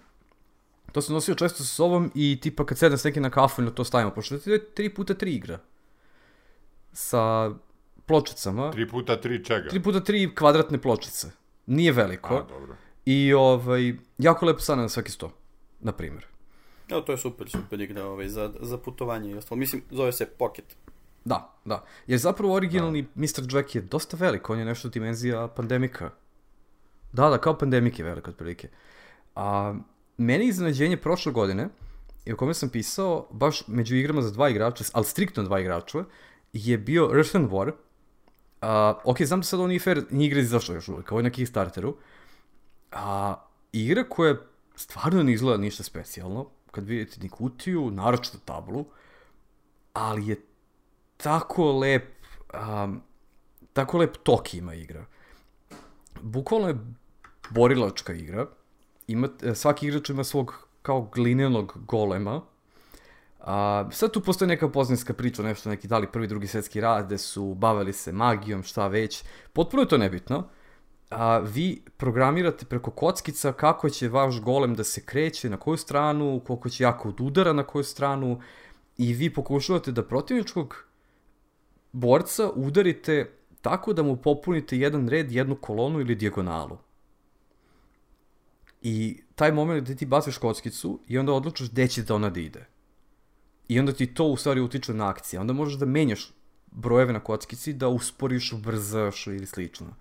To sam nosio često sa sobom i tipa kad sedem s nekim na kafu ili to stavimo, pošto je 3 puta 3 igra. Sa pločicama. 3 puta 3 čega? 3 puta 3 kvadratne pločice. Nije veliko. A, dobro. I ovaj, jako lepo stane na svaki sto, na primjer. Evo, to je super, super igra ovaj, za, za putovanje i ostalo. Mislim, zove se Pocket. Da, da. Jer zapravo originalni da. Mr. Jack je dosta velik, on je nešto dimenzija pandemika. Da, da, kao pandemik je velik otprilike. A, meni iznenađenje prošle godine, i o kome sam pisao, baš među igrama za dva igrača, ali striktno dva igrača, je bio and War, Uh, ok, znam da sad on nije fair, nije igra izašla još uvijek, ovo je na Kickstarteru. A, igra koja stvarno ne izgleda ništa specijalno, kad vidite ni kutiju, naročito tablu, ali je tako lep, um, tako lep tok ima igra. Bukvalno je borilačka igra. Ima, svaki igrač ima svog kao glinenog golema, A, sad tu postoji neka poznanska priča, nešto neki dali prvi, drugi svetski rat, gde su bavili se magijom, šta već. Potpuno je to nebitno. A, vi programirate preko kockica kako će vaš golem da se kreće, na koju stranu, koliko će jako od udara na koju stranu i vi pokušavate da protivničkog borca udarite tako da mu popunite jedan red, jednu kolonu ili dijagonalu. I taj moment gde ti baciš kockicu i onda odlučaš gde će da ona da ide. I onda ti to u stvari utiče na akcije. Onda možeš da menjaš brojeve na kockici, da usporiš, ubrzaš ili slično.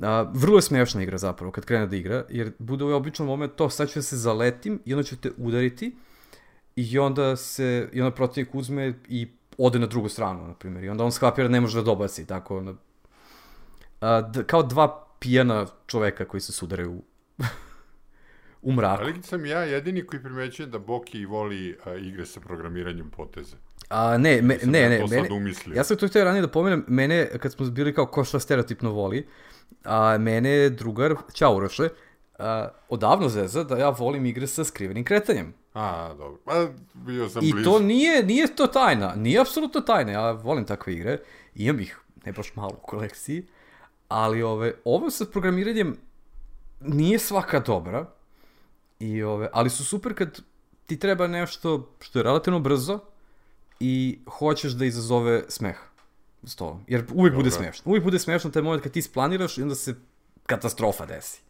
A, vrlo je smiješna igra zapravo kad krene da igra, jer bude ovaj običan moment to, sad ću da se zaletim i onda ću te udariti i onda se, i onda protivnik uzme i ode na drugu stranu, na primjer, i onda on shvapira da ne može da dobaci, tako, onda, a, kao dva pijana čoveka koji se sudaraju u mraku. Ali sam ja jedini koji primećuje da Boki voli a, igre sa programiranjem poteze. A, ne, me, ne, ne, mene, ja sam to htio ranije da pomenem, mene, kad smo bili kao ko šta stereotipno voli, a, mene drugar, ćao Uroše, a, odavno zeza da ja volim igre sa skrivenim kretanjem. A, dobro. Pa, bio sam I blizu. to nije, nije to tajna, nije apsolutno tajna, ja volim takve igre, imam ih, ne baš malo u kolekciji, ali ove, ovo sa programiranjem nije svaka dobra, I ove, ali su super kad ti treba nešto što je relativno brzo i hoćeš da izazove smeh s to. Jer uvijek Dobre. bude smešno. Uvijek bude smešno taj moment kad ti splaniraš i onda se katastrofa desi.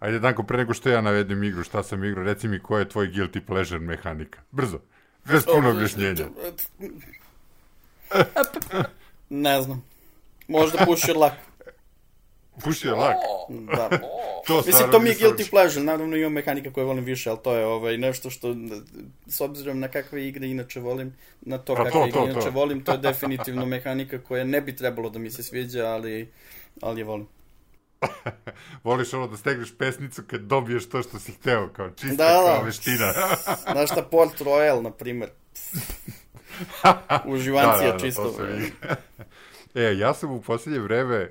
Ajde, Danko, pre nego što ja navedem igru, šta sam igrao, reci mi koja je tvoj guilty pleasure mehanika. Brzo. Bez puno objašnjenja. ne znam. Možda puši lako. Puši je lak. Da. to Mislim, to mi je guilty pleasure, naravno imam mehanika koje volim više, ali to je ovaj, nešto što, s obzirom na kakve igre inače volim, na to kakve to, igre to, inače to. volim, to je definitivno mehanika koja ne bi trebalo da mi se sviđa, ali, ali je volim. Voliš ono da stegneš pesnicu kad dobiješ to što si hteo, kao čista Da, kao da. veština. Znaš šta, Port Royal, na primer. Uživancija to čisto. se vidi. e, ja sam u posljednje vreme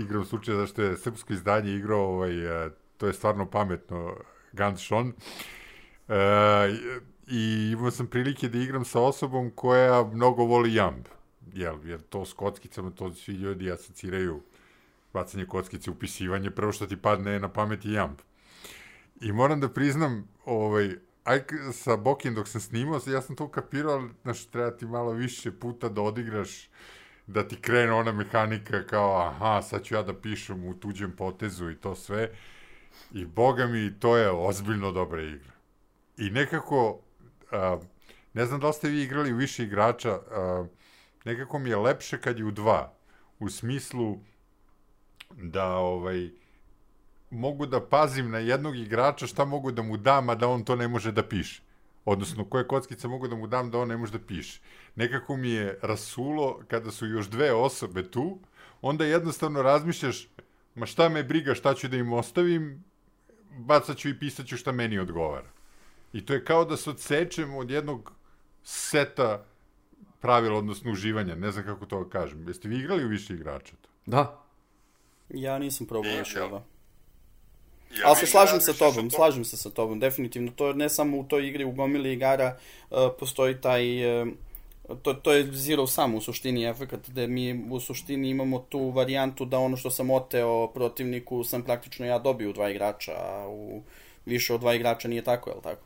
igram slučaja zašto je srpsko izdanje igrao ovaj, uh, to je stvarno pametno Guns Shon. Uh, I imao sam prilike da igram sa osobom koja mnogo voli jamb. Jel, jer to s kockicama, to svi ljudi asociraju bacanje kockice, upisivanje, prvo što ti padne na pamet je jamb. I moram da priznam, ovaj, aj, sa Bokin dok sam snimao, ja sam to kapirao, ali, znaš, treba ti malo više puta da odigraš, da ti krene ona mehanika kao, aha, sad ću ja da pišem u tuđem potezu i to sve. I boga mi, to je ozbiljno dobra igra. I nekako, a, ne znam da li ste vi igrali u više igrača, a, nekako mi je lepše kad je u dva. U smislu da, ovaj, mogu da pazim na jednog igrača šta mogu da mu dam, a da on to ne može da piše. Odnosno, koje kockice mogu da mu dam da on ne može da piše. Nekako mi je rasulo kada su još dve osobe tu, onda jednostavno razmišljaš, ma šta me briga, šta ću da im ostavim, bacat ću i pisat ću šta meni odgovara. I to je kao da se odsečem od jednog seta pravila, odnosno uživanja. Ne znam kako to kažem. Jeste vi igrali u više igrača to? Da. Ja nisam probao još ja. ovo. Ja Ali se slažem sa tobom, tom- slažem se sa tobom, definitivno. To je ne samo u toj igri, u gomili igara uh, postoji taj... Uh, to, to je Zero Sum u suštini efekt, gde mi u suštini imamo tu varijantu da ono što sam oteo protivniku sam praktično ja dobio u dva igrača, a u više od dva igrača nije tako, je li tako?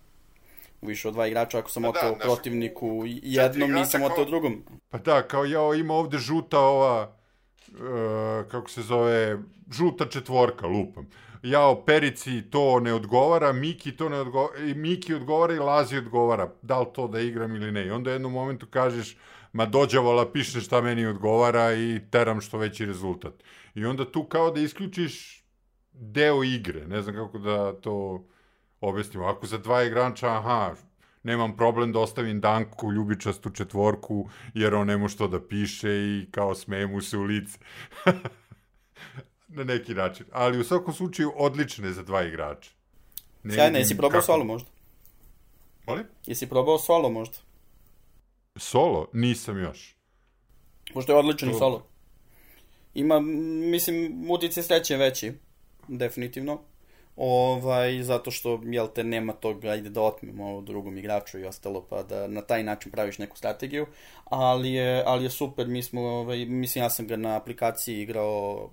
U više od dva igrača ako sam Pa da, oteo znaš, protivniku jednom, nisam igrača oteo kao- drugom. Pa da, kao ja ima ovde žuta ova, uh, kako se zove, žuta četvorka, lupam. Jao, Perici to ne odgovara, Miki to ne odgovara, Miki odgovara i Lazi odgovara, da li to da igram ili ne. I onda u jednom momentu kažeš, ma dođavola, piše šta meni odgovara i teram što veći rezultat. I onda tu kao da isključiš deo igre, ne znam kako da to objasnimo. Ako za dva igrača, aha, nemam problem da ostavim Danku ljubičastu četvorku, jer on ne može to da piše i kao smeje mu se u lice. Na neki način. Ali u svakom slučaju odlične za dva igrača. Ne vidim jesi probao kako- solo možda? Molim? Jesi probao solo možda? Solo? Nisam još. Pošto je odličan To- solo. Ima, mislim, utice sreće veći, definitivno. Ovaj, zato što, jel te, nema tog, ajde da otmemo drugom igraču i ostalo, pa da na taj način praviš neku strategiju. Ali je, ali je super, mi smo, ovaj, mislim, ja sam ga na aplikaciji igrao,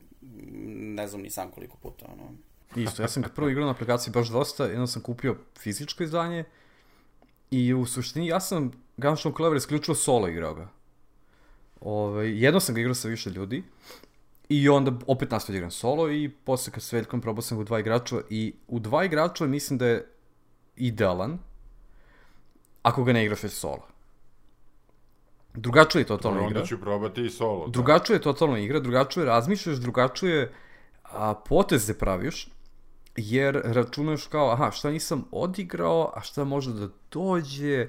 ne znam ni sam koliko puta, ono. Isto, ja sam ga prvo igrao na aplikaciji baš dosta, jedno sam kupio fizičko izdanje i u suštini ja sam Gunshot Clever isključivo solo igrao ga. Ove, jedno sam ga igrao sa više ljudi i onda opet nastavio da igram solo i posle kad s Veljkom probao sam ga u dva igrača i u dva igrača mislim da je idealan ako ga ne igraš već solo. Drugačije je totalno igra. Onda ću probati i solo. da. Drugačije je totalno igra, drugačije razmišljaš, drugačije a, poteze praviš, jer računaš kao, aha, šta nisam odigrao, a šta može da dođe.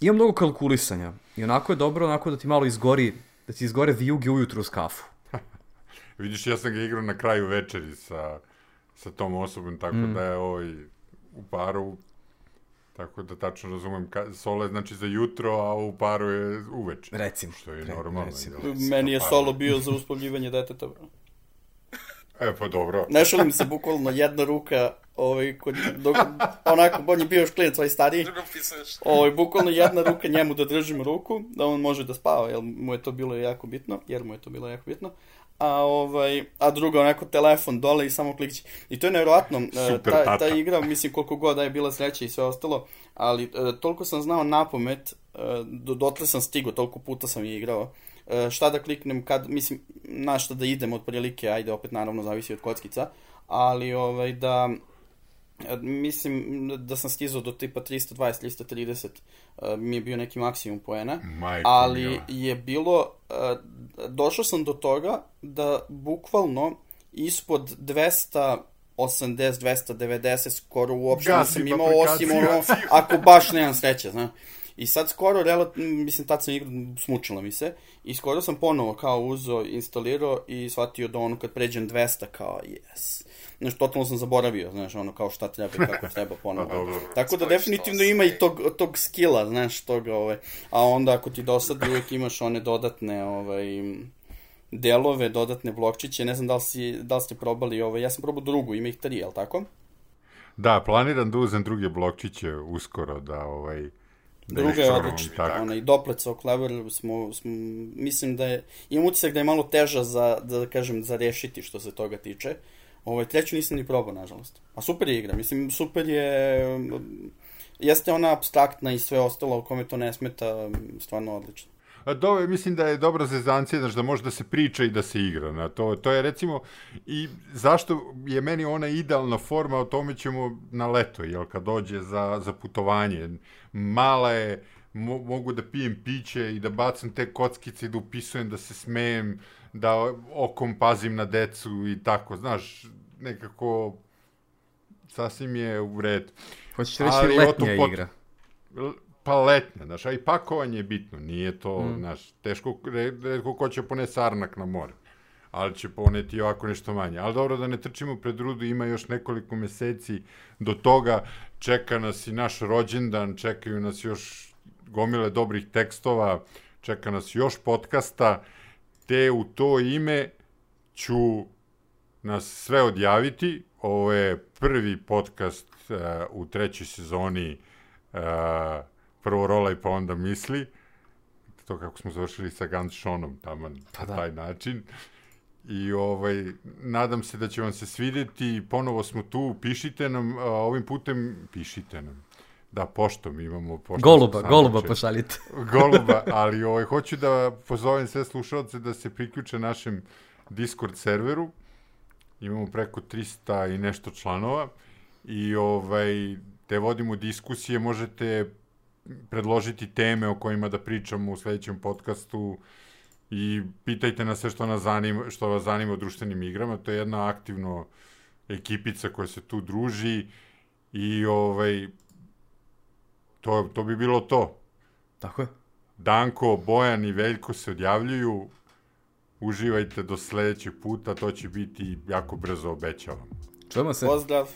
Ima mnogo kalkulisanja i onako je dobro onako da ti malo izgori, da ti izgore vijuge ujutru uz kafu. Vidiš, ja sam ga igrao na kraju večeri sa, sa tom osobom, tako Mm. da je ovaj u paru, tako da tačno razumem, ka, solo je znači za jutro, a u paru je uveče. Recimo. Što je Re- normalno. recimo. jel? Meni je Pa, solo bio za uspavljivanje deteta. bro. E, pa dobro. Ne šalim se, bukvalno jedna ruka, ovaj, kod, dok, onako, on je bio još klinac, ovaj stariji, Drugom pisuješ. Ovo, bukvalno jedna ruka njemu da držim ruku, da on može da spava, jer mu je to bilo jako bitno, jer mu je to bilo jako bitno. A, ovaj, a druga onako telefon dole i samo klikći. I to je nevjerojatno. e, Super ta, tata. ta igra, mislim koliko god da je bila sreća i sve ostalo, ali e, toliko sam znao napamet, e, do, dotle sam stigao, toliko puta sam je igrao. Šta da kliknem, kad, mislim, na šta da idem otprilike, ajde, opet naravno zavisi od kockica, ali ovaj, da, Mislim da sam stizao do tipa 320, 330, uh, mi je bio neki maksimum poena, Majko ali mila. je bilo, uh, došao sam do toga da bukvalno ispod 280, 290 skoro uopšte Gasim nisam imao osim ono, ako baš nemam sreće, znaš. I sad skoro, relat, mislim, tad sam igrao, smučila mi se, i skoro sam ponovo kao uzo, instalirao i shvatio da ono kad pređem 200 kao, yes. Znaš, totalno sam zaboravio, znaš, ono kao šta treba i kako treba ponovo. dobro. Tako da definitivno ima i tog, tog skilla, znaš, toga, ovaj. A onda ako ti dosadi uvijek imaš one dodatne, ovaj, delove, dodatne blokčiće, ne znam da li, si, da li ste probali, ovaj, ja sam probao drugu, ima ih tri, jel tako? Da, planiram da uzem druge blokčiće uskoro, da ovaj... Da Druga je odlična, onaj Doplec o Clever smo, smo, mislim da je, imam utisak da je malo teža za, da, kažem, za rešiti što se toga tiče. Ovaj, treću nisam ni probao, nažalost. A super je igra, mislim, super je, jeste ona abstraktna i sve ostalo, u kome to ne smeta, stvarno odlično. A do, mislim da je dobra zezancija, znaš, da može da se priča i da se igra. Na to, to je recimo, i zašto je meni ona idealna forma, o tome ćemo na leto, jel, kad dođe za, za putovanje. Mala je, mo, mogu da pijem piće i da bacam te kockice i da upisujem, da se smejem, da okom pazim na decu i tako, znaš, nekako sasvim je u redu. Hoćeš reći Ali letnja pot- igra. Pa letnja, znaš, a i pakovanje je bitno, nije to, mm. znaš, teško, re- redko ko će poneti sarnak na more, ali će poneti ovako nešto manje. Ali dobro da ne trčimo pred rudu, ima još nekoliko meseci do toga, čeka nas i naš rođendan, čekaju nas još gomile dobrih tekstova, čeka nas još podcasta, te u to ime ću nas sve odjaviti. Ovo je prvi podcast uh, u trećoj sezoni uh, prvo rolaj pa onda misli. To kako smo završili sa Guns Seanom tamo Pa na da. taj način. I ovaj, nadam se da će vam se svideti. Ponovo smo tu, pišite nam, a, ovim putem pišite nam. Da, poštom imamo poštom. Goluba, goluba pošaljite. Goluba, ali ovaj, hoću da pozovem sve slušalce da se priključe našem Discord serveru. Imamo preko 300 i nešto članova i ovaj, te vodimo diskusije, možete predložiti teme o kojima da pričamo u sledećem podcastu i pitajte nas sve što, nas zanima, što vas zanima o društvenim igrama. To je jedna aktivno ekipica koja se tu druži i ovaj, to, to bi bilo to. Tako je. Danko, Bojan i Veljko se odjavljuju. Uživajte do sledećeg puta, to će biti jako brzo, obećavam. Čujemo se. Pozdrav!